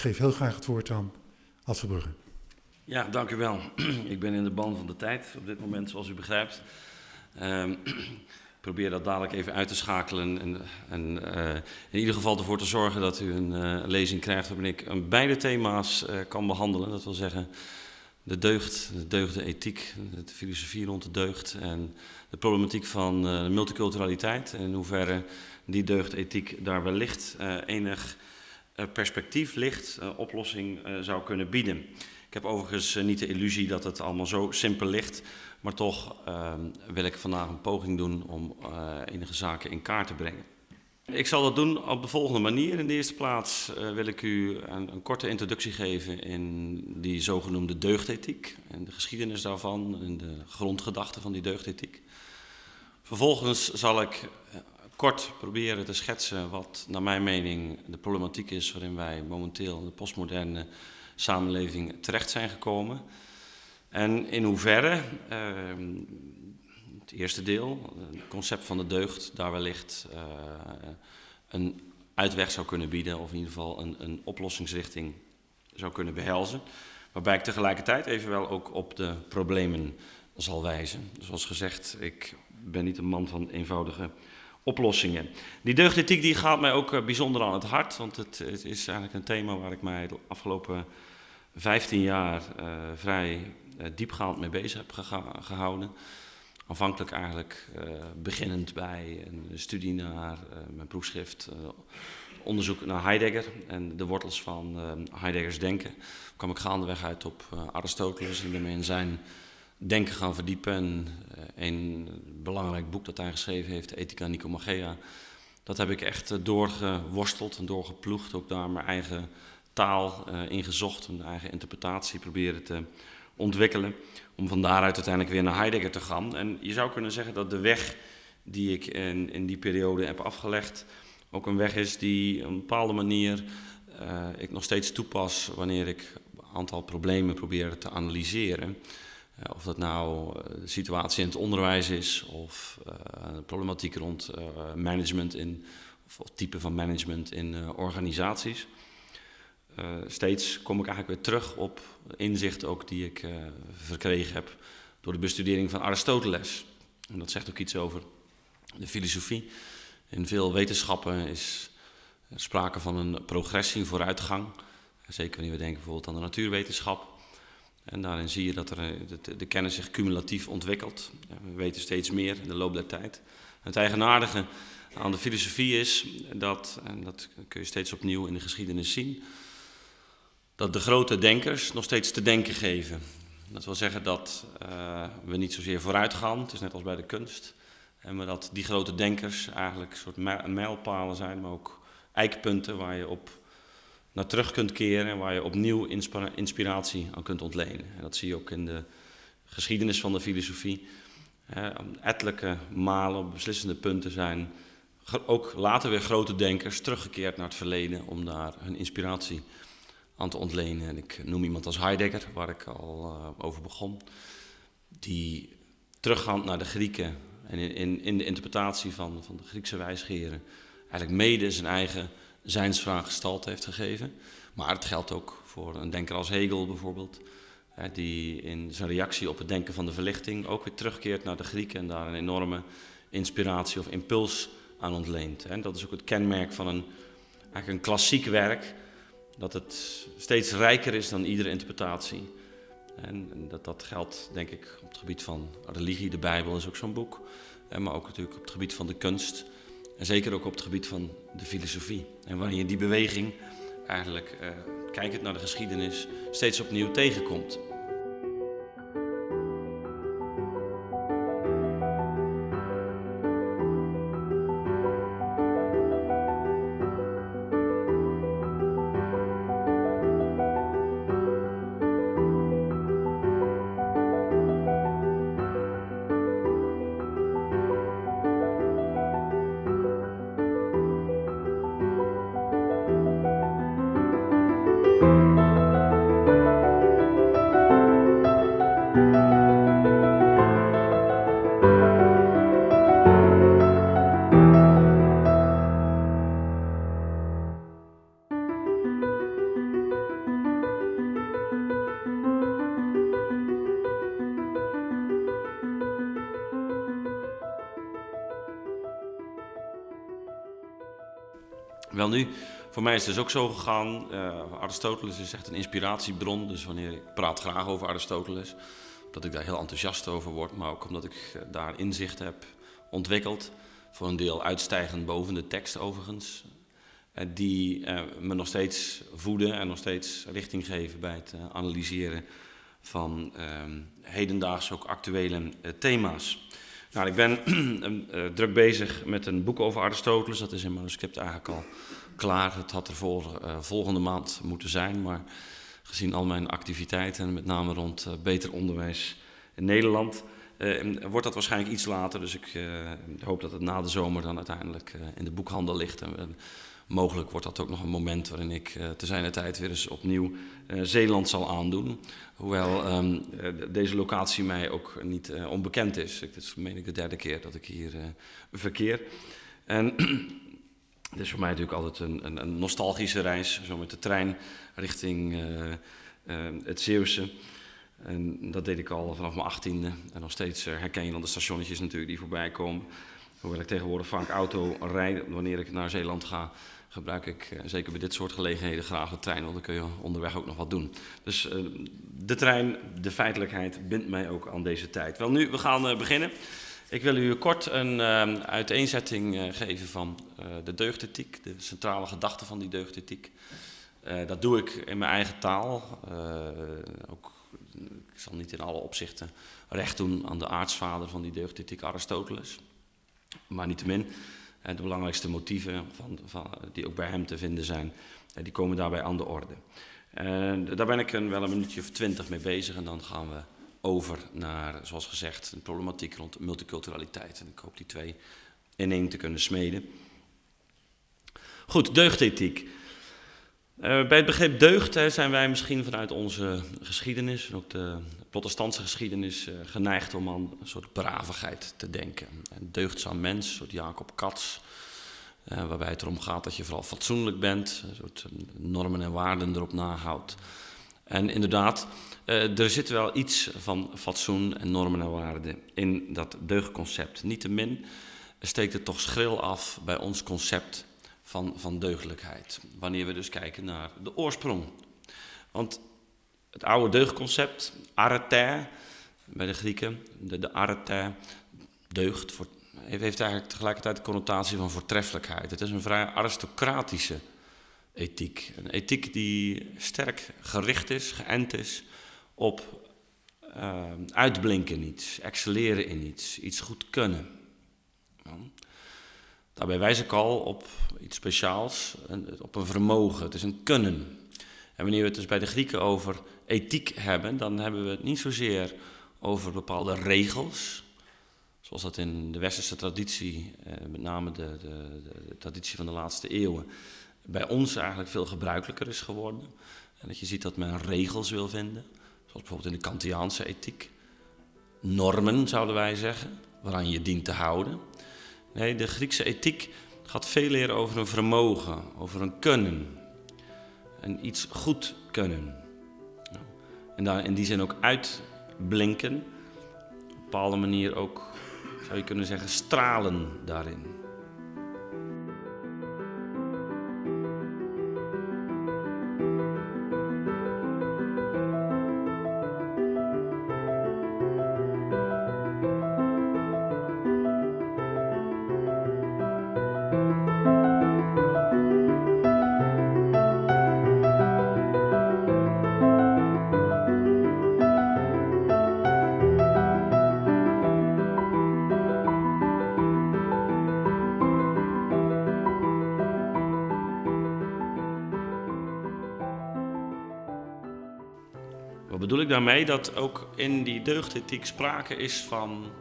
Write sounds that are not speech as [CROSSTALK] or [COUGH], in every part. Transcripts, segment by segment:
geef heel graag het woord aan Ad Verbrugge. Ja, dank u wel. [CLEARS THROAT] ik ben in de ban van de tijd op dit moment, zoals u begrijpt. Um, [CLEARS THROAT] probeer dat dadelijk even uit te schakelen en, en uh, in ieder geval ervoor te zorgen dat u een uh, lezing krijgt waarin ik uh, beide thema's kan behandelen. Dat wil zeggen de deugd, de deugde ethiek, de filosofie rond de deugd en de problematiek van de multiculturaliteit en in hoeverre die deugdethiek daar wellicht enig perspectief ligt, oplossing zou kunnen bieden. Ik heb overigens niet de illusie dat het allemaal zo simpel ligt. Maar toch uh, wil ik vandaag een poging doen om enige zaken in kaart te brengen. Ik zal dat doen op de volgende manier. In de eerste plaats wil ik u een, een, korte introductie geven in die zogenoemde deugdethiek. En de geschiedenis daarvan en de grondgedachten van die deugdethiek. Vervolgens zal ik eh, kort proberen te schetsen wat naar mijn mening de problematiek is waarin wij momenteel in de postmoderne samenleving terecht zijn gekomen. En in hoeverre, uh, het eerste deel, het concept van de deugd, daar wellicht uh, een uitweg zou kunnen bieden, of in ieder geval een, een oplossingsrichting zou kunnen behelzen. Waarbij ik tegelijkertijd evenwel ook op de problemen zal wijzen. Zoals gezegd, ik ben niet een man van eenvoudige oplossingen. Die deugdethiek die gaat mij ook bijzonder aan het hart, want het, het, is eigenlijk een thema waar ik mij de afgelopen 15 jaar uh, vrij uh, diepgaand mee bezig heb gehouden. Aanvankelijk eigenlijk beginnend bij een studie naar mijn proefschrift onderzoek naar Heidegger en de wortels van Heideggers denken. kwam ik gaandeweg uit op Aristoteles en me in zijn denken gaan verdiepen. En een belangrijk boek dat hij geschreven heeft, Ethica Nicomachea, dat heb ik echt doorgeworsteld en doorgeploegd. Ook daar mijn eigen taal uh, ingezocht, een eigen interpretatie proberen te ontwikkelen. Om van daaruit uiteindelijk weer naar Heidegger te gaan. En je zou kunnen zeggen dat de weg die ik in, in die periode heb afgelegd, ook een weg is die op een bepaalde manier ik nog steeds toepas wanneer ik een aantal problemen probeer te analyseren. Uh, of dat nou de situatie in het onderwijs is, of de problematiek rond management in, of, type van management in organisaties. Steeds kom ik eigenlijk weer terug op inzichten ook die ik verkregen heb door de bestudering van Aristoteles. En dat zegt ook iets over de filosofie. In veel wetenschappen is sprake van een progressie, vooruitgang. Zeker wanneer we denken bijvoorbeeld aan de natuurwetenschap. En daarin zie je dat er, eh, de, kennis zich cumulatief ontwikkelt. We weten steeds meer in de loop der tijd. Het eigenaardige aan de filosofie is dat, en dat kun je steeds opnieuw in de geschiedenis zien, dat de grote denkers nog steeds te denken geven. Dat wil zeggen dat uh, we niet zozeer vooruit gaan, het is net als bij de kunst, en maar dat die grote denkers eigenlijk een soort mijlpalen zijn, maar ook eikpunten waar je op naar terug kunt keren en waar je opnieuw inspiratie aan kunt ontlenen. En dat zie je ook in de geschiedenis van de filosofie. Eh, ettelijke malen beslissende punten zijn ook later weer grote denkers teruggekeerd naar het verleden om daar hun inspiratie aan te ontlenen. En ik noem iemand als Heidegger, waar ik al uh, over begon, die teruggaand naar de Grieken en in, in, in de interpretatie van, van de Griekse wijsgeren eigenlijk mede zijn eigen zijnsvraag gestald heeft gegeven. Maar het geldt ook voor een denker als Hegel bijvoorbeeld, hè, die in zijn reactie op het denken van de verlichting ook weer terugkeert naar de Grieken en daar een enorme inspiratie of impuls aan ontleent. En dat is ook het kenmerk van een, eigenlijk een klassiek werk dat het steeds rijker is dan iedere interpretatie. En dat, dat geldt, denk ik, op het gebied van religie. De Bijbel is ook zo'n boek. Maar ook natuurlijk op het gebied van de kunst. En zeker ook op het gebied van de filosofie. En wanneer je die beweging eigenlijk, eh, kijkend naar de geschiedenis, steeds opnieuw tegenkomt. Voor mij is het dus ook zo gegaan. Uh, Aristoteles is echt een inspiratiebron. Dus wanneer ik praat graag over Aristoteles, dat ik daar heel enthousiast over word. Maar ook omdat ik eh, daar inzicht heb ontwikkeld. Voor een deel uitstijgend boven de tekst overigens. Uh, die me nog steeds voeden en nog steeds richting geven bij het analyseren van ehm, hedendaags ook actuele thema's. Nou, ik ben [CLEARS THROAT] druk bezig met een boek over Aristoteles. Dat is in manuscript eigenlijk al klaar. Het had er voor, uh, volgende maand moeten zijn, maar gezien al mijn activiteiten, met name rond uh, beter onderwijs in Nederland, wordt dat waarschijnlijk iets later. Dus ik hoop dat het na de zomer dan uiteindelijk in de boekhandel ligt. Mogelijk wordt dat ook nog een moment waarin ik te zijn tijd weer eens opnieuw Zeeland zal aandoen. Hoewel um, deze locatie mij ook niet onbekend is. Dit is meen ik de derde keer dat ik hier verkeer. En [CLEARS THROAT] Het is voor mij natuurlijk altijd een, een, een, nostalgische reis, zo met de trein richting het Zeeuwse. En dat deed ik al vanaf mijn achttiende. En nog steeds herken je dan de stationnetjes natuurlijk die voorbij komen. Hoewel ik tegenwoordig vaak auto rijd, wanneer ik naar Zeeland ga, gebruik ik zeker bij dit soort gelegenheden graag de trein, want dan kun je onderweg ook nog wat doen. Dus de trein, de feitelijkheid, bindt mij ook aan deze tijd. Wel nu, we gaan beginnen. Ik wil u kort een uiteenzetting geven van de deugdethiek, de centrale gedachte van die deugdethiek. Dat doe ik in mijn eigen taal. ook, ik zal niet in alle opzichten recht doen aan de aartsvader van die deugdethiek, Aristoteles. Maar niettemin, de belangrijkste motieven van, van, die ook bij hem te vinden zijn, die komen daarbij aan de orde. daar ben ik een, wel een minuutje of twintig mee bezig en dan gaan we over naar, zoals gezegd, een problematiek rond multiculturaliteit. En ik hoop die twee in één te kunnen smeden. Goed, deugdethiek. Uh, bij het begrip deugd hè, zijn wij misschien vanuit onze geschiedenis, en ook de protestantse geschiedenis, uh, geneigd om aan een soort bravigheid te denken. Een deugdzaam mens, een soort Jacob Katz, uh, waarbij het erom gaat dat je vooral fatsoenlijk bent, een soort normen en waarden erop nahoudt. En inderdaad, er zit wel iets van fatsoen en normen en waarden in dat deugdconcept. Niettemin steekt het toch schril af bij ons concept van, van deugdelijkheid. Wanneer we dus kijken naar de oorsprong. Want het oude deugdconcept, arete, bij de Grieken, de, de arete, deugd, heeft eigenlijk tegelijkertijd de connotatie van voortreffelijkheid. Het is een vrij aristocratische ethiek. Een ethiek die sterk gericht is, geënt is op uh, uitblinken in iets, excelleren in iets, iets goed kunnen. Daarbij wijs ik al op iets speciaals, op een vermogen. Het is een kunnen. En wanneer we het dus bij de Grieken over ethiek hebben, dan hebben we het niet zozeer over bepaalde regels, zoals dat in de westerse traditie, eh, met name de, de, de, traditie van de laatste eeuwen, bij ons eigenlijk veel gebruikelijker is geworden. En dat je ziet dat men regels wil vinden. Zoals bijvoorbeeld in de Kantiaanse ethiek. Normen, zouden wij zeggen, waaraan je dient te houden. Nee, de Griekse ethiek gaat veel meer over een vermogen, over een kunnen. En iets goed kunnen. En daar in die zin ook uitblinken. Op een bepaalde manier ook, zou je kunnen zeggen, stralen daarin. Dat ook in die deugdethiek sprake is van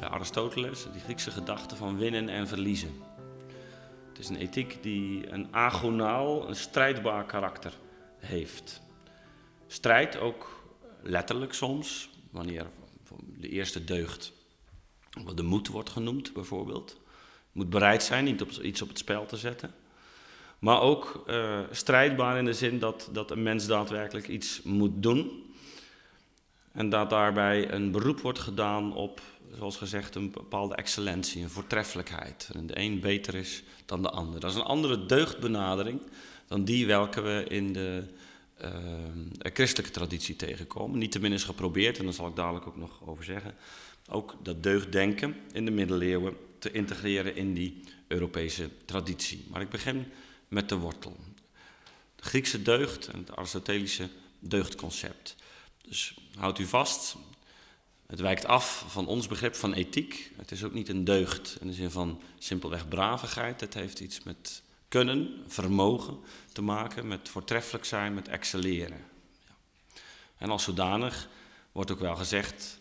Aristoteles, die Griekse gedachte van winnen en verliezen. Het is een ethiek die een agonaal, een strijdbaar karakter heeft. Strijd ook letterlijk soms, wanneer de eerste deugd de moed wordt genoemd bijvoorbeeld. moet bereid zijn iets op het spel te zetten. Maar ook uh, strijdbaar in de zin dat, dat een mens daadwerkelijk iets moet doen En dat daarbij een beroep wordt gedaan op, zoals gezegd, een bepaalde excellentie, een voortreffelijkheid. En de een beter is dan de ander. Dat is een andere deugdbenadering dan die welke we in de uh, christelijke traditie tegenkomen. Niettemin is geprobeerd, en daar zal ik dadelijk ook nog over zeggen, ook dat deugddenken in de middeleeuwen te integreren in die Europese traditie. Maar ik begin met de wortel. De Griekse deugd en het Aristotelische deugdconcept. Dus houdt u vast, het wijkt af van ons begrip van ethiek. Het is ook niet een deugd in de zin van simpelweg bravigheid. Het heeft iets met kunnen, vermogen te maken, met voortreffelijk zijn, met excelleren. En als zodanig wordt ook wel gezegd,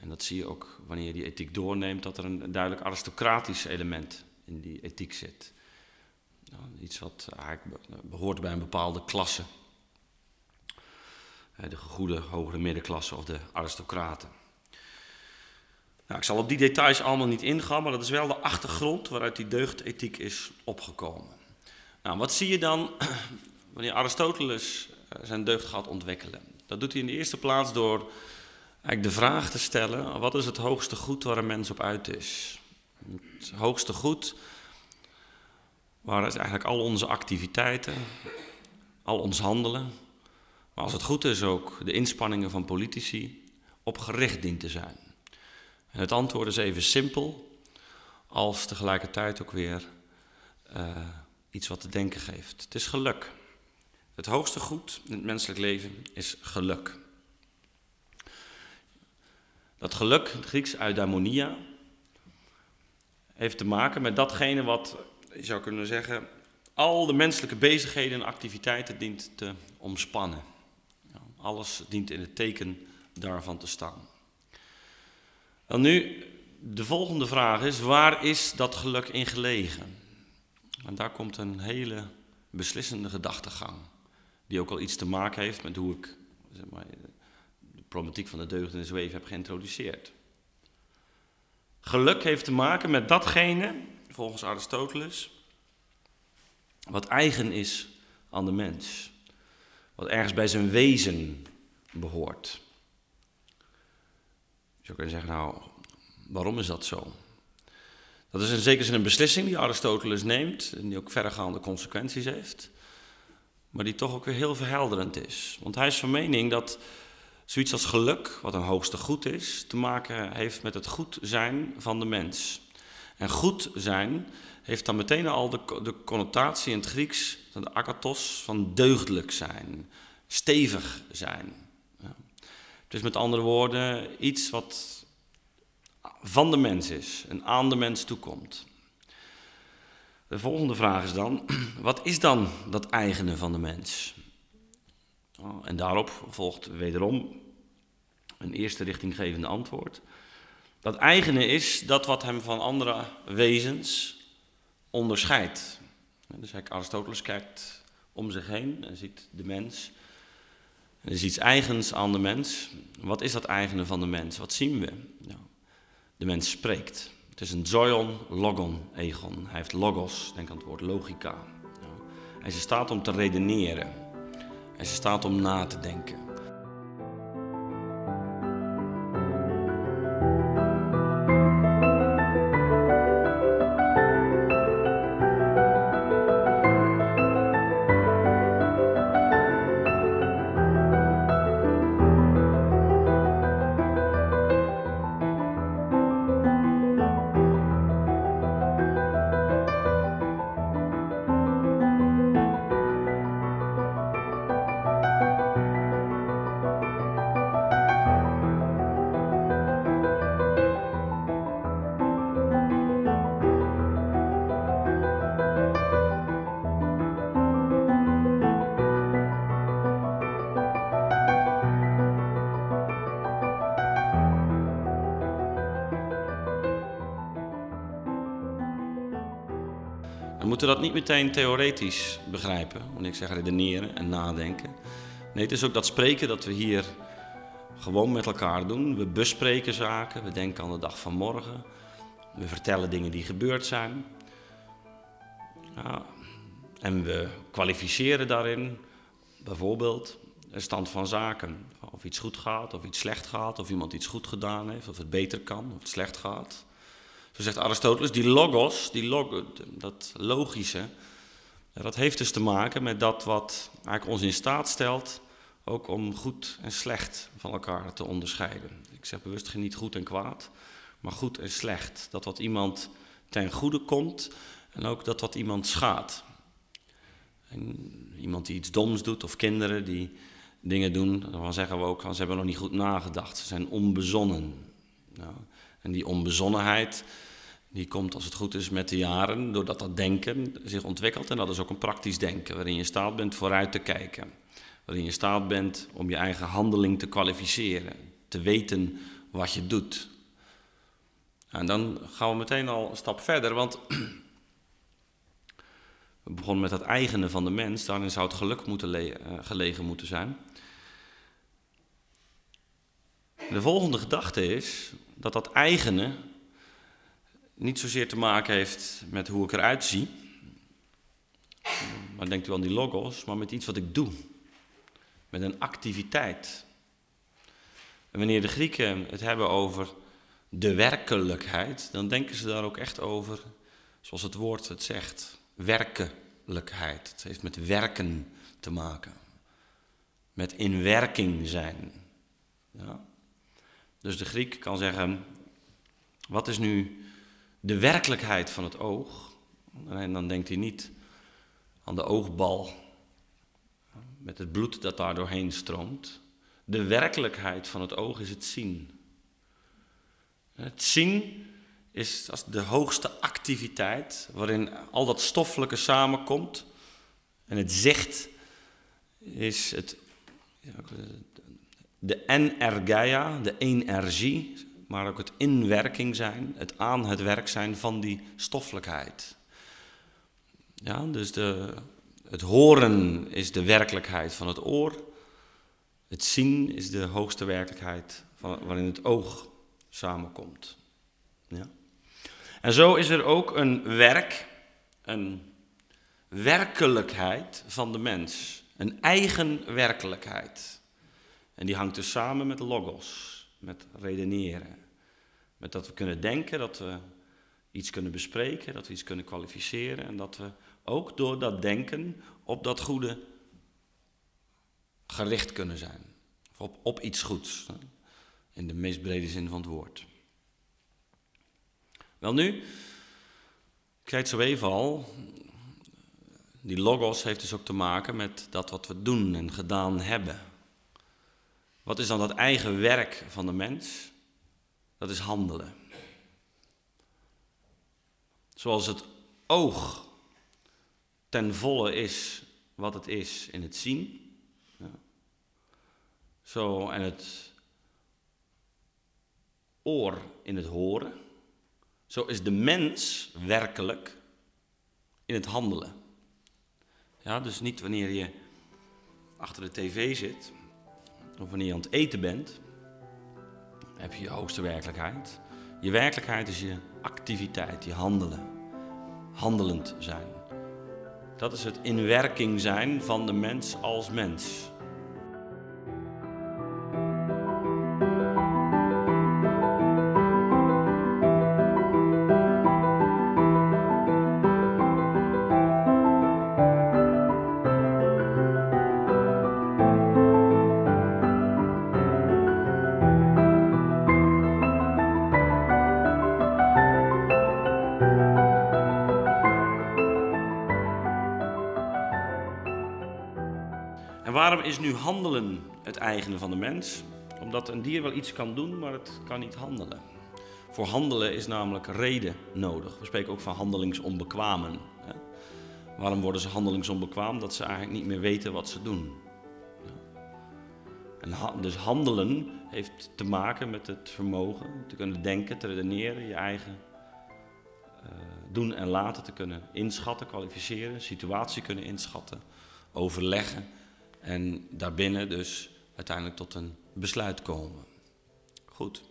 en dat zie je ook wanneer je die ethiek doorneemt, dat er een duidelijk aristocratisch element in die ethiek zit. Nou, iets wat eigenlijk behoort bij een bepaalde klasse. De goede hogere middenklasse of de aristocraten. Nou, ik zal op die details allemaal niet ingaan, maar dat is wel de achtergrond waaruit die deugdethiek is opgekomen. Nou, wat zie je dan [CLEARS THROAT] wanneer Aristoteles eh, zijn deugd gaat ontwikkelen? Dat doet hij in de eerste plaats door eigenlijk de vraag te stellen: wat is het hoogste goed waar een mens op uit is? Het hoogste goed waar eigenlijk al onze activiteiten, al ons handelen, maar als het goed is ook de inspanningen van politici op gericht dient te zijn. En het antwoord is even simpel, als tegelijkertijd ook weer uh, iets wat te denken geeft. Het is geluk. Het hoogste goed in het menselijk leven is geluk. Dat geluk, het Grieks eudaimonia, heeft te maken met datgene wat, je zou kunnen zeggen, al de menselijke bezigheden en activiteiten dient te omspannen. Alles dient in het teken daarvan te staan. Dan nu, de volgende vraag is, waar is dat geluk in gelegen? En daar komt een hele beslissende gedachtegang, die ook al iets te maken heeft met hoe ik zeg maar, de problematiek van de deugd en de zweef heb geïntroduceerd. Geluk heeft te maken met datgene, volgens Aristoteles, wat eigen is aan de mens. Wat ergens bij zijn wezen behoort. Je zou kunnen zeggen, nou, waarom is dat zo? Dat is in zekere zin een beslissing die Aristoteles neemt en die ook verregaande consequenties heeft, maar die toch ook weer heel verhelderend is. Want hij is van mening dat zoiets als geluk, wat een hoogste goed is, te maken heeft met het goed zijn van de mens. En goed zijn heeft dan meteen al de, de connotatie in het Grieks, de akatos, van deugdelijk zijn, stevig zijn. Ja. Dus met andere woorden, iets wat van de mens is en aan de mens toekomt. De volgende vraag is dan, [CLEARS THROAT] wat is dan dat eigene van de mens? Oh, en daarop volgt wederom een eerste richtinggevende antwoord. Dat eigene is dat wat hem van andere wezens onderscheidt. Dus Aristoteles kijkt om zich heen en ziet de mens. Er is iets eigens aan de mens. Wat is dat eigene van de mens? Wat zien we? Nou, de mens spreekt. Het is een zoion, logon, egon. Hij heeft logos, denk aan het woord logica. Hij is in staat om te redeneren. Hij is staat om na te denken. Dat niet meteen theoretisch begrijpen, wanneer ik zeg redeneren en nadenken. Nee, het is ook dat spreken dat we hier gewoon met elkaar doen. We bespreken zaken, we denken aan de dag van morgen. We vertellen dingen die gebeurd zijn. En we kwalificeren daarin bijvoorbeeld een stand van zaken. Of iets goed gaat of iets slecht gaat, of iemand iets goed gedaan heeft, of het beter kan of het slecht gaat. Zo zegt Aristoteles, die logos, die log, dat logische, dat heeft dus te maken met dat wat eigenlijk ons in staat stelt ook om goed en slecht van elkaar te onderscheiden. Ik zeg bewust geen niet goed en kwaad, maar goed en slecht. Dat wat iemand ten goede komt en ook dat wat iemand schaadt. Iemand die iets doms doet of kinderen die dingen doen, dan zeggen we ook, ze hebben nog niet goed nagedacht. Ze zijn onbezonnen. Nou, en die onbezonnenheid, die komt als het goed is met de jaren, doordat dat denken zich ontwikkelt. En dat is ook een praktisch denken, waarin je in staat bent vooruit te kijken. Waarin je in staat bent om je eigen handeling te kwalificeren, te weten wat je doet. En dan gaan we meteen al een stap verder, want we begonnen met het eigene van de mens, daarin zou het geluk moeten eh, gelegen moeten zijn. De volgende gedachte is dat dat eigene niet zozeer te maken heeft met hoe ik eruit zie, maar denkt u aan die logos, maar met iets wat ik doe, met een activiteit. En wanneer de Grieken het hebben over de werkelijkheid, dan denken ze daar ook echt over, zoals het woord het zegt, werkelijkheid. Het heeft met werken te maken, met in werking zijn. Ja? Dus de Griek kan zeggen, wat is nu de werkelijkheid van het oog? En dan denkt hij niet aan de oogbal met het bloed dat daar doorheen stroomt. De werkelijkheid van het oog is het zien. Het zien is als de hoogste activiteit waarin al dat stoffelijke samenkomt. En het zicht is het, de energia, de energie, maar ook het inwerking zijn, het aan het werk zijn van die stoffelijkheid. Ja, dus de, het horen is de werkelijkheid van het oor. Het zien is de hoogste werkelijkheid van, waarin het oog samenkomt. Ja. En zo is er ook een werk, een werkelijkheid van de mens. Een eigen werkelijkheid. En die hangt dus samen met logos, met redeneren. Met dat we kunnen denken, dat we iets kunnen bespreken, dat we iets kunnen kwalificeren en dat we ook door dat denken op dat goede gericht kunnen zijn. Of op, op iets goeds, in de meest brede zin van het woord. Wel nu, ik zei het zo even al, die logos heeft dus ook te maken met dat wat we doen en gedaan hebben. Wat is dan dat eigen werk van de mens? Dat is handelen. Zoals het oog ten volle is wat het is in het zien. Zo, en het oor in het horen. Zo is de mens werkelijk in het handelen. Ja, dus niet wanneer je achter de tv zit of wanneer je aan het eten bent, heb je je hoogste werkelijkheid. Je werkelijkheid is je activiteit, je handelen. Handelend zijn. Dat is het in werking zijn van de mens als mens. Van de mens? Omdat een dier wel iets kan doen, maar het kan niet handelen. Voor handelen is namelijk reden nodig. We spreken ook van handelingsonbekwamen. Hè? Waarom worden ze handelingsonbekwaam? Dat ze eigenlijk niet meer weten wat ze doen. En dus handelen heeft te maken met het vermogen te kunnen denken, te redeneren, je eigen uh, doen en laten te kunnen inschatten, kwalificeren, situatie kunnen inschatten, overleggen en daarbinnen dus uiteindelijk tot een besluit komen. Goed.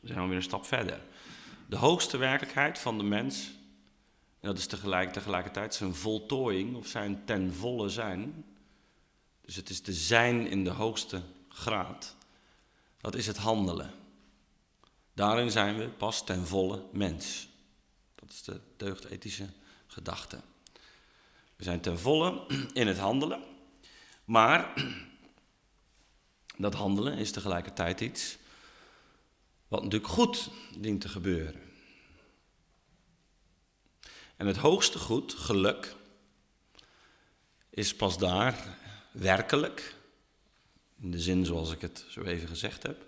We zijn alweer een stap verder. De hoogste werkelijkheid van de mens, en dat is tegelijk, tegelijkertijd zijn voltooiing of zijn ten volle zijn, Dus het is te zijn in de hoogste graad. Dat is het handelen. Daarin zijn we pas ten volle mens. Dat is de deugdethische gedachte. We zijn ten volle in het handelen, maar dat handelen is tegelijkertijd iets wat natuurlijk goed dient te gebeuren. En het hoogste goed, geluk, is pas daar werkelijk, in de zin zoals ik het zo even gezegd heb,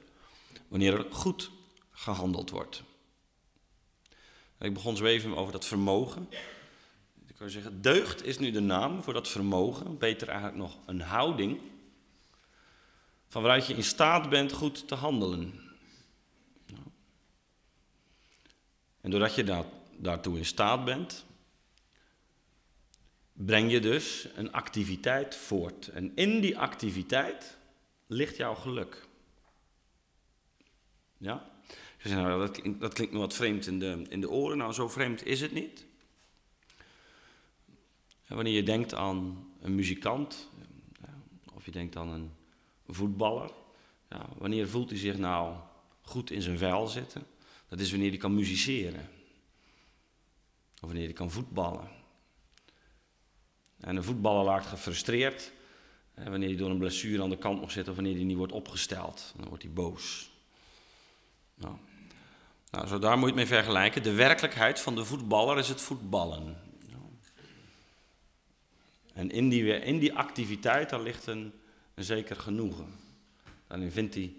wanneer er goed gehandeld wordt. Ik begon zo even over dat vermogen. Ik kan zeggen, deugd is nu de naam voor dat vermogen, beter eigenlijk nog een houding, van waaruit je in staat bent goed te handelen. En doordat je daar, daartoe in staat bent, breng je dus een activiteit voort. En in die activiteit ligt jouw geluk. Ja? Je zegt, nou, dat, klinkt, dat klinkt wat vreemd in de, in de oren. Nou, zo vreemd is het niet. En wanneer je denkt aan een muzikant, of je denkt aan een voetballer, ja, wanneer voelt hij zich nou goed in zijn vel zitten? Dat is wanneer hij kan muziceren. Of wanneer hij kan voetballen. En een voetballer raakt gefrustreerd wanneer hij door een blessure aan de kant moet zitten of wanneer hij niet wordt opgesteld. Dan wordt hij boos. Nou, nou, zo daar moet je het mee vergelijken. De werkelijkheid van de voetballer is het voetballen. En in die, in die activiteit, daar ligt een, zeker genoegen. Daarin vindt hij,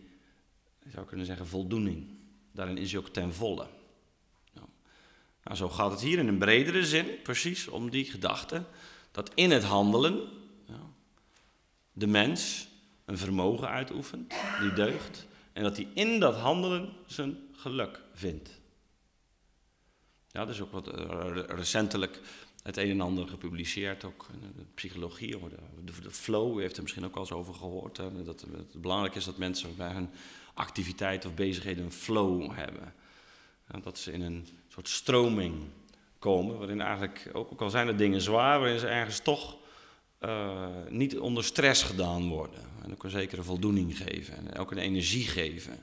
je zou kunnen zeggen, voldoening. Daarin is hij ook ten volle. Nou, nou, zo gaat het hier in een bredere zin precies om die gedachte dat in het handelen de mens een vermogen uitoefent, die deugt, en dat hij in dat handelen zijn geluk vindt. Ja, er is ook wat eh, recentelijk het een en ander gepubliceerd, ook de psychologie, de, flow, u heeft er misschien ook al eens over gehoord, hè, dat het belangrijk is dat mensen bij hun activiteit of bezigheden een flow hebben. dat ze in een soort stroming komen, waarin eigenlijk, ook, ook al zijn er dingen zwaar, waarin ze ergens toch uh, niet onder stress gedaan worden. En ook een zekere voldoening geven en ook een energie geven.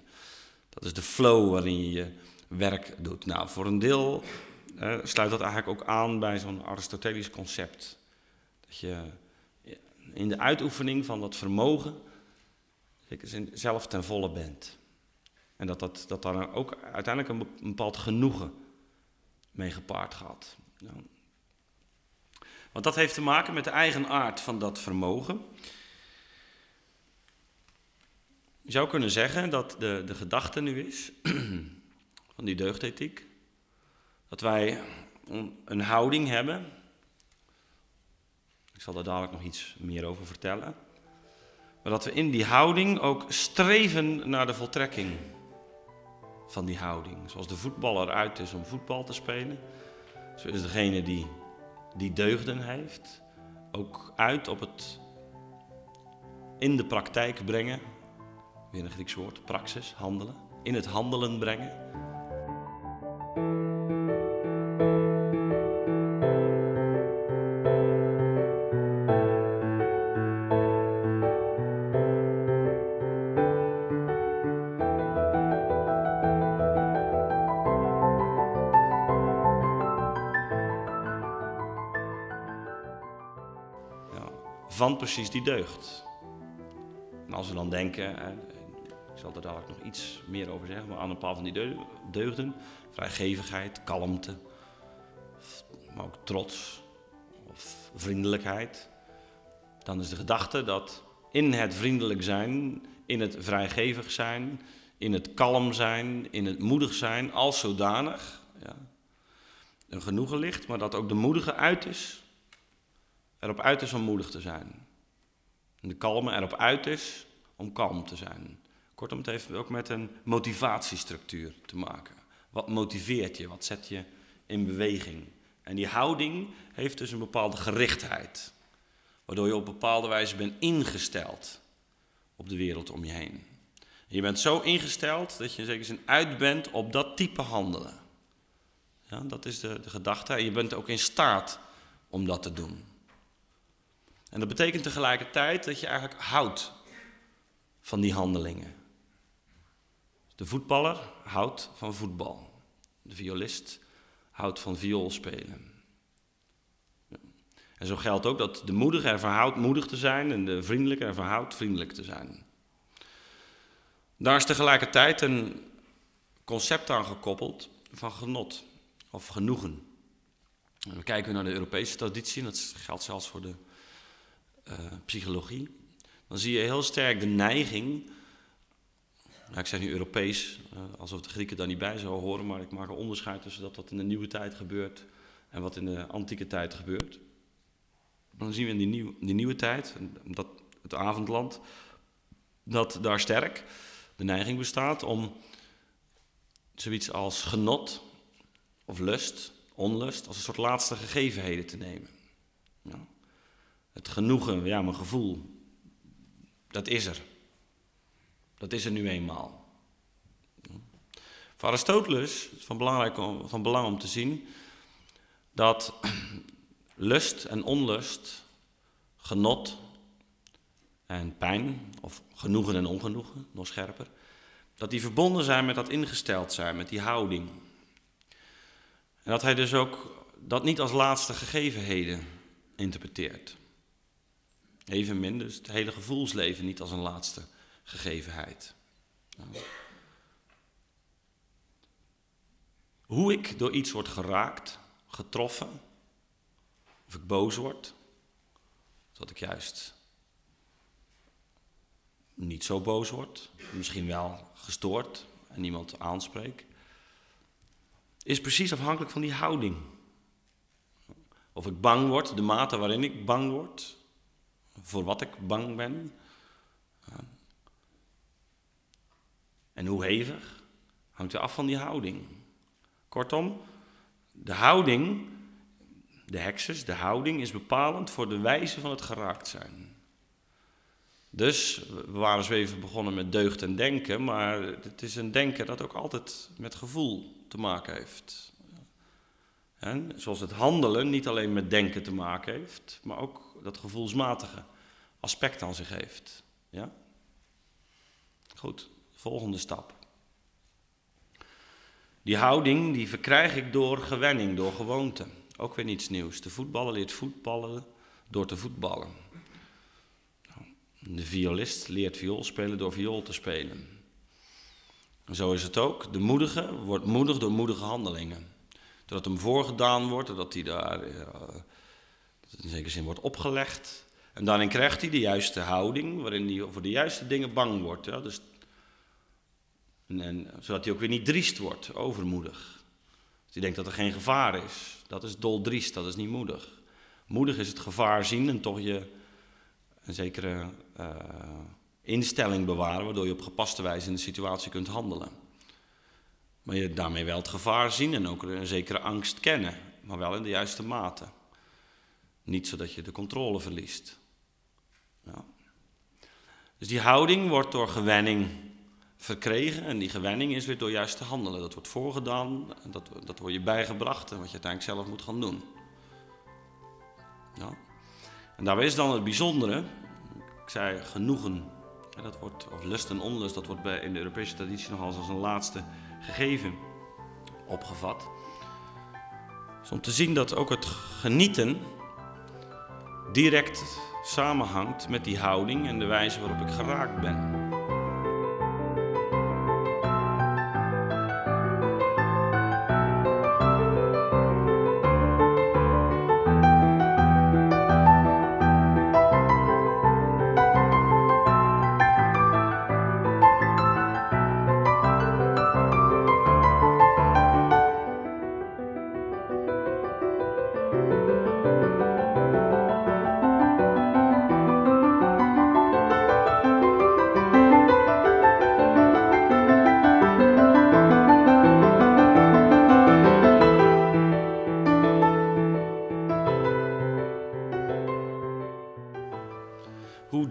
Dat is de flow waarin je je werk doet. Nou, voor een deel sluit dat eigenlijk ook aan bij zo'n Aristotelisch concept. Dat je in de uitoefening van dat vermogen zelf ten volle bent. En dat, dat, dat daar ook uiteindelijk een bepaald genoegen mee gepaard gaat. Nou, want dat heeft te maken met de eigen aard van dat vermogen. Je zou kunnen zeggen dat de, de gedachte nu is, [CLEARS THROAT] van die deugdethiek, dat wij een houding hebben. Ik zal daar dadelijk nog iets meer over vertellen. Maar dat we in die houding ook streven naar de voltrekking van die houding. Zoals de voetballer uit is om voetbal te spelen, zo is degene die die deugden heeft, ook uit op het in de praktijk brengen, weer een Grieks woord, praxis, handelen, in het handelen brengen. Van precies die deugd. En als we dan denken, ik zal er dadelijk nog iets meer over zeggen, maar aan een paar van die deugden, vrijgevigheid, kalmte, maar ook trots of vriendelijkheid, dan is de gedachte dat in het vriendelijk zijn, in het vrijgevig zijn, in het kalm zijn, in het moedig zijn, als zodanig, ja, een genoegen ligt, maar dat ook de moedige uit is erop uit is om moedig te zijn. En de kalme erop uit is om kalm te zijn. Kortom, het heeft ook met een motivatiestructuur te maken. Wat motiveert je? Wat zet je in beweging? En die houding heeft dus een bepaalde gerichtheid. Waardoor je op bepaalde wijze bent ingesteld op de wereld om je heen. je bent zo ingesteld dat je in zekere zin uit bent op dat type handelen. Ja, dat is de, de gedachte. En je bent ook in staat om dat te doen. En dat betekent tegelijkertijd dat je eigenlijk houdt van die handelingen. De voetballer houdt van voetbal. De violist houdt van viool spelen. En zo geldt ook dat de moedige ervan houdt moedig te zijn en de vriendelijke ervan houdt vriendelijk te zijn. Daar is tegelijkertijd een concept aan gekoppeld van genot of genoegen. En dan kijken we naar de Europese traditie, en dat geldt zelfs voor de uh, psychologie. Dan zie je heel sterk de neiging, nou, ik zeg nu Europees, uh, alsof de Grieken daar niet bij zouden horen, maar ik maak een onderscheid tussen dat wat in de nieuwe tijd gebeurt en wat in de antieke tijd gebeurt. Dan zien we in die, nieuw, die nieuwe tijd, dat, het avondland, dat daar sterk de neiging bestaat om zoiets als genot of lust, onlust, als een soort laatste gegevenheden te nemen. Ja. Het genoegen, ja, mijn gevoel, dat is er. Dat is er nu eenmaal. Voor Aristoteles is van, van belang om te zien dat [CLEARS THROAT] lust en onlust, genot en pijn, of genoegen en ongenoegen, nog scherper, dat die verbonden zijn met dat ingesteld zijn, met die houding. En dat hij dus ook dat niet als laatste gegevenheden interpreteert. Evenmin dus het hele gevoelsleven niet als een laatste gegevenheid. Hoe ik door iets word geraakt, getroffen, of ik boos word, dat ik juist niet zo boos word, misschien wel gestoord en niemand aanspreek, is precies afhankelijk van die houding. Of ik bang word, de mate waarin ik bang word, voor wat ik bang ben. En hoe hevig, hangt er af van die houding. Kortom, de houding, de hekses, de houding is bepalend voor de wijze van het geraakt zijn. Dus we waren zo even begonnen met deugd en denken, maar het is een denken dat ook altijd met gevoel te maken heeft. En zoals het handelen niet alleen met denken te maken heeft, maar ook dat gevoelsmatige aspect aan zich heeft. Ja? Goed, volgende stap. Die houding die verkrijg ik door gewenning, door gewoonte. Ook weer niets nieuws. De voetballer leert voetballen door te voetballen. De violist leert viool spelen door viool te spelen. En zo is het ook. De moedige wordt moedig door moedige handelingen. Doordat hem voorgedaan wordt, doordat hij daar uh, in zekere zin wordt opgelegd. En daarin krijgt hij de juiste houding, waarin hij voor de juiste dingen bang wordt. Ja? Dus, en, en, zodat hij ook weer niet driest wordt, overmoedig. Dus hij denkt dat er geen gevaar is. Dat is doldriest, dat is niet moedig. Moedig is het gevaar zien en toch je een zekere uh, instelling bewaren, waardoor je op gepaste wijze in de situatie kunt handelen. Maar je daarmee wel het gevaar zien en ook een zekere angst kennen, maar wel in de juiste mate. Niet zodat je de controle verliest. Dus die houding wordt door gewenning verkregen en die gewenning is weer door juist te handelen. Dat wordt voorgedaan, dat, dat wordt je bijgebracht en wat je uiteindelijk zelf moet gaan doen. Ja. En daarbij is dan het bijzondere, ik zei genoegen, dat wordt, of lust en onlust, dat wordt bij, in de Europese traditie nog als een laatste gegeven opgevat. Dus om te zien dat ook het genieten direct samenhangt met die houding en de wijze waarop ik geraakt ben.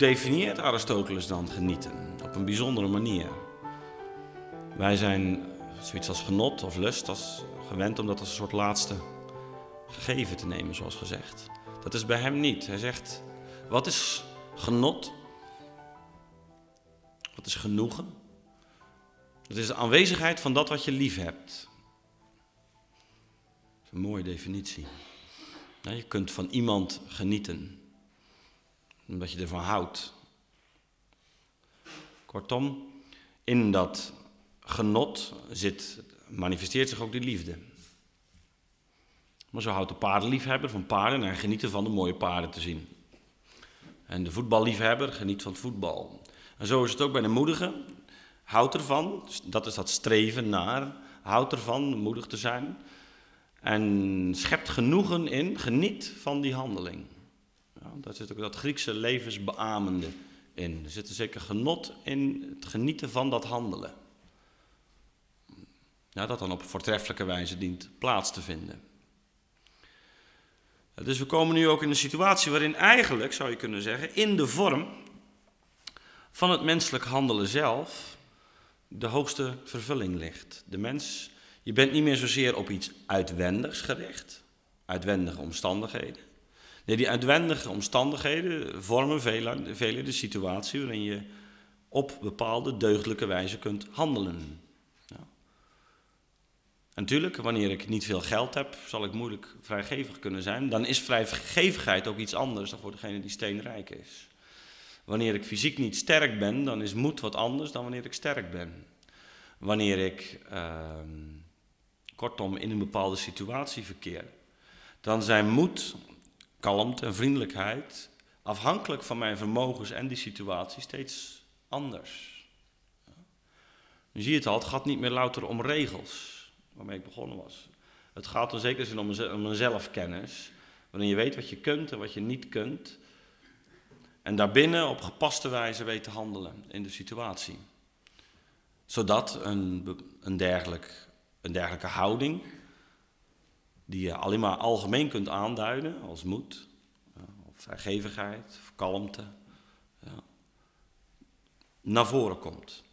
Definieert Aristoteles dan genieten? Op een bijzondere manier. Wij zijn zoiets als genot of lust als gewend om dat als een soort laatste gegeven te nemen, zoals gezegd. Dat is bij hem niet. Hij zegt, Wat is genot? Wat is genoegen? Het is de aanwezigheid van dat wat je lief hebt. Dat is een mooie definitie. Je kunt van iemand genieten, omdat je ervan houdt. Kortom, in dat genot zit, manifesteert zich ook die liefde. Maar zo houdt de paardenliefhebber van paarden en geniet van de mooie paarden te zien. En de voetballiefhebber geniet van het voetbal. En zo is het ook bij de moedige. Houdt ervan, dat is dat streven naar, houdt ervan moedig te zijn. En schept genoegen in, geniet van die handeling. Ja, daar zit ook dat Griekse levensbeamende in. Er zit zeker genot in het genieten van dat handelen. Ja, dat dan op voortreffelijke wijze dient plaats te vinden. Dus we komen nu ook in een situatie waarin eigenlijk, zou je kunnen zeggen, in de vorm van het menselijk handelen zelf de hoogste vervulling ligt. De mens, je bent niet meer zozeer op iets uitwendigs gericht, uitwendige omstandigheden. Die uitwendige omstandigheden vormen vele, de situatie waarin je op bepaalde deugdelijke wijze kunt handelen. Natuurlijk, wanneer ik niet veel geld heb, zal ik moeilijk vrijgevig kunnen zijn. Dan is vrijgevigheid ook iets anders dan voor degene die steenrijk is. Wanneer ik fysiek niet sterk ben, dan is moed wat anders dan wanneer ik sterk ben. Wanneer ik, ehm, kortom, in een bepaalde situatie verkeer, dan zijn moed, kalmte en vriendelijkheid afhankelijk van mijn vermogens en die situatie steeds anders. Nu zie je het al, het gaat niet meer louter om regels waarmee ik begonnen was. Het gaat er zeker zin om om een zelfkennis, waarin je weet wat je kunt en wat je niet kunt. En daarbinnen op gepaste wijze weet te handelen in de situatie. Zodat een, een, dergelijk, een dergelijke houding, die je alleen maar algemeen kunt aanduiden als moed, of vrijgevigheid, of kalmte, ja, naar voren komt.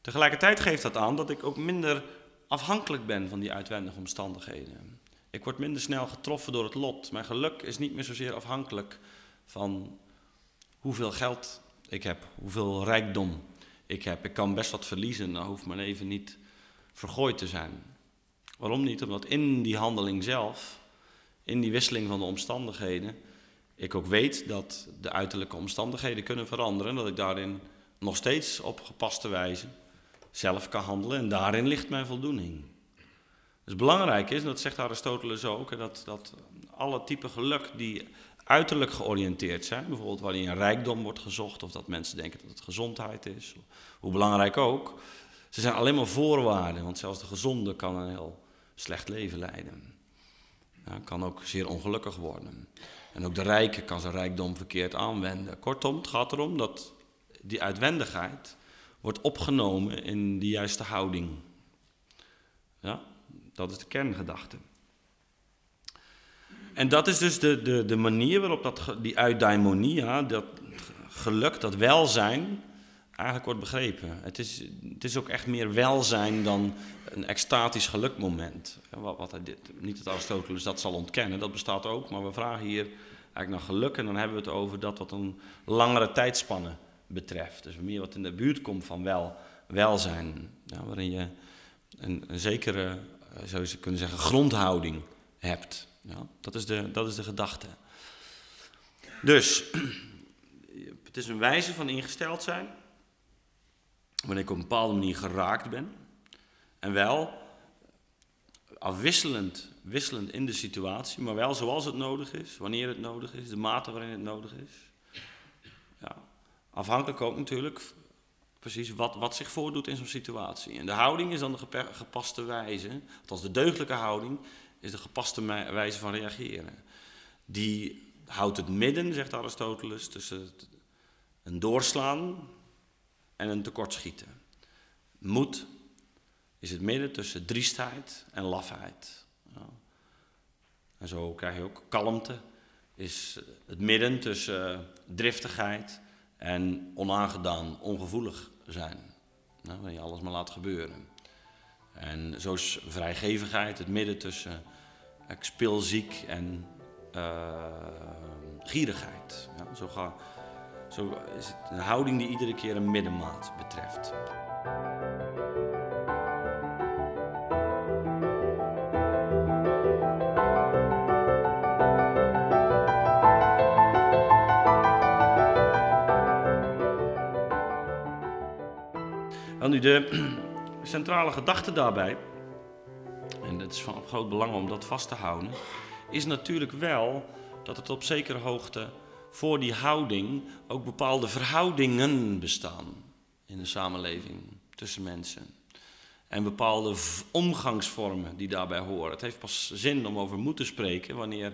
Tegelijkertijd geeft dat aan dat ik ook minder afhankelijk ben van die uitwendige omstandigheden. Ik word minder snel getroffen door het lot. Mijn geluk is niet meer zozeer afhankelijk van hoeveel geld ik heb, hoeveel rijkdom ik heb. Ik kan best wat verliezen, dan hoeft mijn leven niet vergooid te zijn. Waarom niet? Omdat in die handeling zelf, in die wisseling van de omstandigheden, ik ook weet dat de uiterlijke omstandigheden kunnen veranderen. Dat ik daarin nog steeds op gepaste wijze zelf kan handelen en daarin ligt mijn voldoening. Dus belangrijk is, en dat zegt Aristoteles ook, dat, dat alle typen geluk die uiterlijk georiënteerd zijn, bijvoorbeeld waarin rijkdom wordt gezocht of dat mensen denken dat het gezondheid is, hoe belangrijk ook, ze zijn alleen maar voorwaarden, want zelfs de gezonde kan een heel slecht leven leiden. Ja, kan ook zeer ongelukkig worden. En ook de rijke kan zijn rijkdom verkeerd aanwenden. Kortom, het gaat erom dat die uitwendigheid wordt opgenomen in de juiste houding. Ja, dat is de kerngedachte. En dat is dus de, de, de manier waarop dat, die eudaimonia, dat geluk, dat welzijn, eigenlijk wordt begrepen. Het is, het is ook echt meer welzijn dan een extatisch gelukmoment. Wat, wat niet dat Aristoteles dat zal ontkennen, dat bestaat ook, maar we vragen hier eigenlijk naar geluk en dan hebben we het over dat wat een langere tijdspanne betreft. Dus meer wat in de buurt komt van wel, welzijn. Ja, waarin je een, een zekere, eh, zou je kunnen zeggen, grondhouding hebt. Ja, dat, is de, dat is de gedachte. Dus, [CLEARS THROAT] het is een wijze van ingesteld zijn. Wanneer ik op een bepaalde manier geraakt ben. En wel afwisselend wisselend in de situatie, maar wel zoals het nodig is, wanneer het nodig is, de mate waarin het nodig is. Ja. Afhankelijk ook natuurlijk precies wat, wat zich voordoet in zo'n situatie. En de houding is dan de gepaste wijze, althans de deugdelijke houding, is de gepaste wijze van reageren. Die houdt het midden, zegt Aristoteles, tussen een doorslaan en een tekortschieten. Moed is het midden tussen driestheid en lafheid. Ja. En zo krijg je ook kalmte, is het midden tussen driftigheid en onaangedaan, ongevoelig zijn. Nou, waar je alles maar laat gebeuren. En zo is vrijgevigheid het midden tussen ik speel ziek en gierigheid. Ja, zo, ga, zo is het een houding die iedere keer een middenmaat betreft. En nu de [CLEARS THROAT] centrale gedachte daarbij, en dat is van groot belang om dat vast te houden, is natuurlijk wel dat het op zekere hoogte voor die houding ook bepaalde verhoudingen bestaan in de samenleving tussen mensen. En bepaalde omgangsvormen die daarbij horen. Het heeft pas zin om over moeten spreken wanneer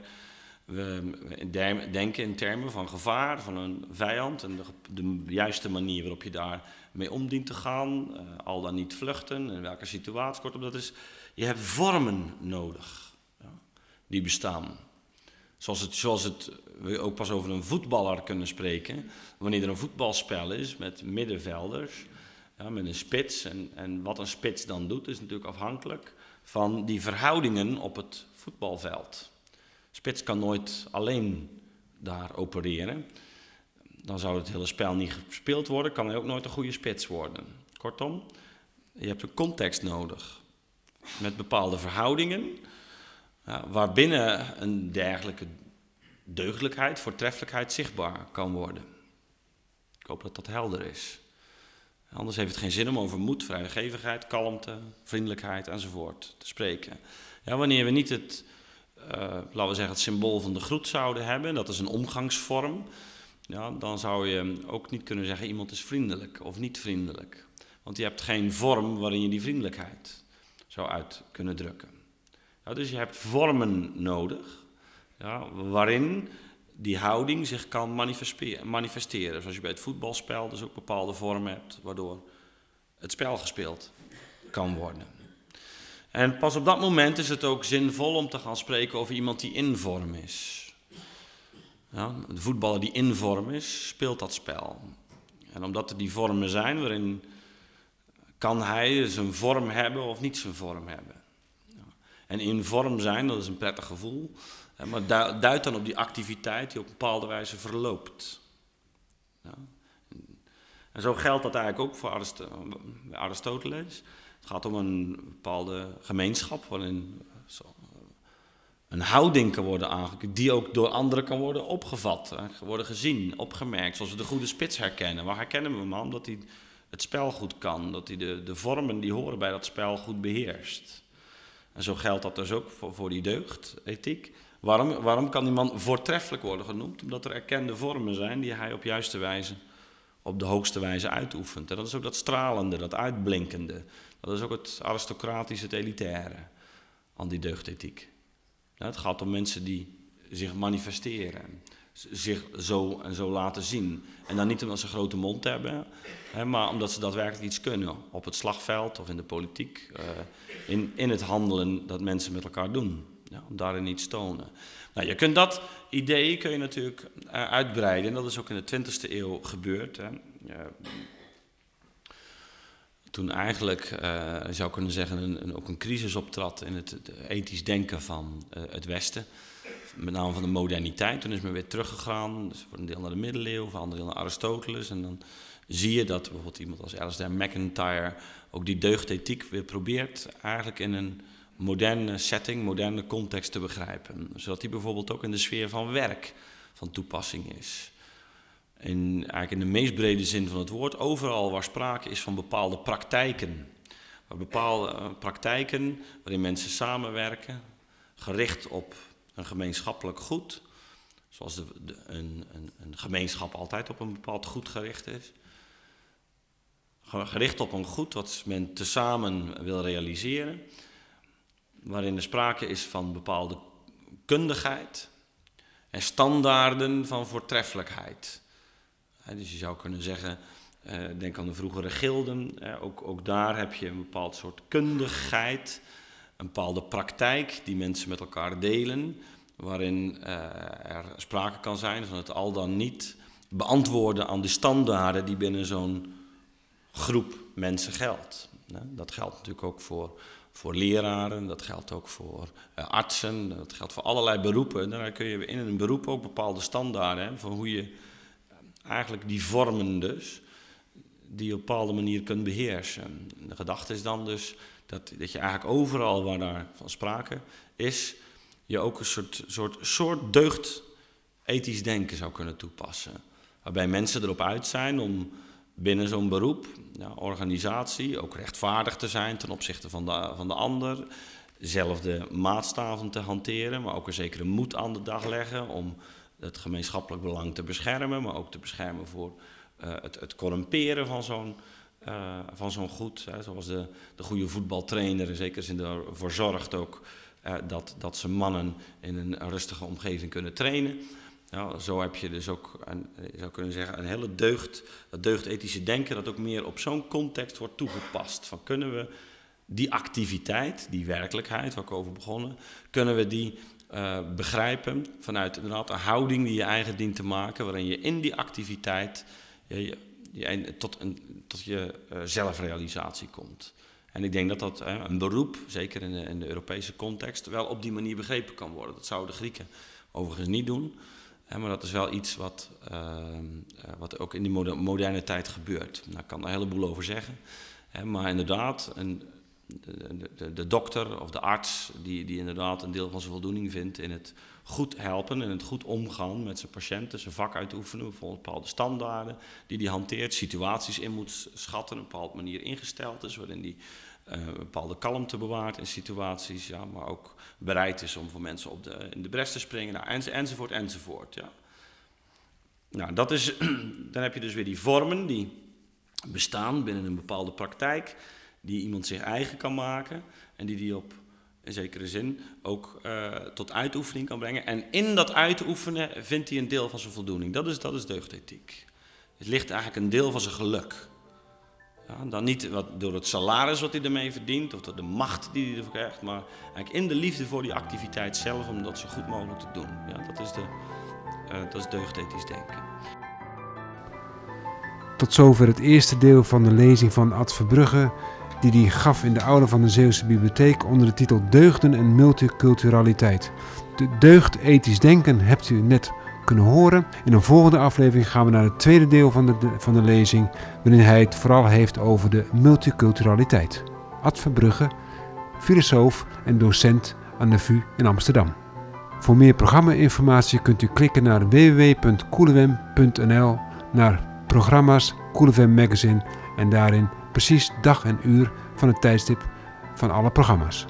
we denken in termen van gevaar, van een vijand en de, de juiste manier waarop je daar mee om dient te gaan, uh, al dan niet vluchten, in welke situatie. Kortom, dat is, je hebt vormen nodig ja, die bestaan. Zoals, het, zoals het, we ook pas over een voetballer kunnen spreken. Wanneer er een voetbalspel is met middenvelders, ja, met een spits. En, en wat een spits dan doet, is natuurlijk afhankelijk van die verhoudingen op het voetbalveld. Spits kan nooit alleen daar opereren. Dan zou het hele spel niet gespeeld worden, kan hij ook nooit een goede spits worden. Kortom, je hebt een context nodig. Met bepaalde verhoudingen, waarbinnen een dergelijke deugdelijkheid, voortreffelijkheid zichtbaar kan worden. Ik hoop dat dat helder is. Anders heeft het geen zin om over moed, vrijgevigheid, kalmte, vriendelijkheid enzovoort te spreken. Ja, wanneer we niet het, laten we zeggen, het symbool van de groet zouden hebben, dat is een omgangsvorm, ja, dan zou je ook niet kunnen zeggen iemand is vriendelijk of niet vriendelijk. Want je hebt geen vorm waarin je die vriendelijkheid zou uit kunnen drukken. Dus je hebt vormen nodig ja, waarin die houding zich kan manifesteren. Zoals je bij het voetbalspel dus ook bepaalde vormen hebt waardoor het spel gespeeld kan worden. En pas op dat moment is het ook zinvol om te gaan spreken over iemand die in vorm is. Ja, de voetballer die in vorm is, speelt dat spel. En omdat er die vormen zijn waarin kan hij zijn vorm hebben of niet zijn vorm hebben. En in vorm zijn, dat is een prettig gevoel, maar duidt dan op die activiteit die op een bepaalde wijze verloopt. Ja. En zo geldt dat eigenlijk ook voor Aristoteles. Het gaat om een bepaalde gemeenschap waarin een houding kan worden aangekund, die ook door anderen kan worden opgevat, worden gezien, opgemerkt. Zoals we de goede spits herkennen. Waar herkennen we hem aan? Omdat hij het spel goed kan, dat hij de, de vormen die horen bij dat spel goed beheerst. En zo geldt dat dus ook voor, voor die deugdethiek. Waarom, waarom kan die man voortreffelijk worden genoemd? Omdat er erkende vormen zijn die hij op juiste wijze, op de hoogste wijze uitoefent. En dat is ook dat stralende, dat uitblinkende. Dat is ook het aristocratische, het elitaire aan die deugdethiek het gaat om mensen die zich manifesteren, zich zo en zo laten zien. En dan niet omdat ze een grote mond hebben, hè, maar omdat ze daadwerkelijk iets kunnen op het slagveld of in de politiek, uh, in, in het handelen dat mensen met elkaar doen. Ja, om daarin iets tonen. Nou, je kunt dat idee kun je natuurlijk uh, uitbreiden. En dat is ook in de 20e eeuw gebeurd. Hè. Toen eigenlijk, uh, zou kunnen zeggen, een, een, ook een crisis optrad in het, ethisch denken van uh, het Westen. Met name van de moderniteit. Toen is men weer teruggegaan, dus voor een deel naar de middeleeuwen, voor een deel naar Aristoteles. En dan zie je dat bijvoorbeeld iemand als Alistair McIntyre ook die deugdethiek weer probeert eigenlijk in een moderne setting, moderne context te begrijpen. Zodat die bijvoorbeeld ook in de sfeer van werk van toepassing is. In, eigenlijk in de meest brede zin van het woord, overal waar sprake is van bepaalde praktijken. Bepaalde uh, praktijken waarin mensen samenwerken, gericht op een gemeenschappelijk goed. Zoals een, een, een gemeenschap altijd op een bepaald goed gericht is gericht op een goed wat men tezamen wil realiseren waarin er sprake is van bepaalde kundigheid en standaarden van voortreffelijkheid. Dus je zou kunnen zeggen, eh, denk aan de vroegere gilden, ook, ook daar heb je een bepaald soort kundigheid, een bepaalde praktijk die mensen met elkaar delen, waarin eh, er sprake kan zijn van het al dan niet beantwoorden aan de standaarden die binnen zo'n groep mensen geldt. Dat geldt natuurlijk ook voor voor leraren, dat geldt ook voor uh, artsen, dat geldt voor allerlei beroepen. Daar kun je in een beroep ook bepaalde standaarden hebben van hoe je eigenlijk die vormen dus, die je op een bepaalde manier kunt beheersen. De gedachte is dan dus dat, dat je eigenlijk overal waar daar van sprake is, je ook een soort, soort, soort deugd ethisch denken zou kunnen toepassen. Waarbij mensen erop uit zijn om binnen zo'n beroep, ja, organisatie, ook rechtvaardig te zijn ten opzichte van de, van de ander. Zelfde maatstaven te hanteren, maar ook een zekere moed aan de dag leggen om het gemeenschappelijk belang te beschermen, maar ook te beschermen voor uh, het, het corrumperen van zo'n uh, van zo'n goed. Hè, zoals de, de goede voetbaltrainer in zekere zin ervoor zorgt ook uh, dat, dat ze mannen in een rustige omgeving kunnen trainen. Ja, zo heb je dus ook, een, zou kunnen zeggen, een hele deugd, dat deugdethische denken dat ook meer op zo'n context wordt toegepast. Van kunnen we die activiteit, die werkelijkheid waar ik over begonnen, kunnen we die uh, begrijpen vanuit een houding die je eigen dient te maken, waarin je in die activiteit je, tot, een, tot je uh, zelfrealisatie komt. En ik denk dat dat een beroep, zeker in de, in de Europese context, wel op die manier begrepen kan worden. Dat zouden de Grieken overigens niet doen. maar dat is wel iets wat, uh, wat ook in die moderne tijd gebeurt. Daar kan er een heleboel over zeggen. maar inderdaad, een, de, de, dokter of de arts, die, die inderdaad een deel van zijn voldoening vindt in het goed helpen en het goed omgaan met zijn patiënten, zijn vak uitoefenen, volgens bepaalde standaarden die hij hanteert, situaties in moet schatten, een bepaalde manier ingesteld is, waarin hij uh, een bepaalde kalmte bewaart in situaties, ja, maar ook bereid is om voor mensen op de, in de bres te springen, nou, enz, enzovoort, enzovoort. Ja. Nou, dat is, [CLEARS THROAT] dan heb je dus weer die vormen die bestaan binnen een bepaalde praktijk, die iemand zich eigen kan maken en die die op in zekere zin ook uh, tot uitoefening kan brengen. En in dat uitoefenen vindt hij een deel van zijn voldoening. Dat is, dat is deugdethiek. Het ligt eigenlijk een deel van zijn geluk. Ja, dan niet wat, door het salaris wat hij ermee verdient of door de macht die hij ervoor krijgt, maar eigenlijk in de liefde voor die activiteit zelf om dat zo goed mogelijk te doen. Ja, dat, is de, uh, dat is deugdethisch denken. Tot zover het eerste deel van de lezing van Ad Verbrugge die hij gaf in de aula van de Zeeuwse Bibliotheek onder de titel Deugden en Multiculturaliteit. De deugd ethisch denken hebt u net kunnen horen. In een volgende aflevering gaan we naar het tweede deel van de, van de lezing, waarin hij het vooral heeft over de multiculturaliteit. Ad Verbrugge, filosoof en docent aan de VU in Amsterdam. Voor meer programma-informatie kunt u klikken naar www.koelewem.nl naar programma's Koelewem Magazine en daarin precies dag en uur van het tijdstip van alle programma's.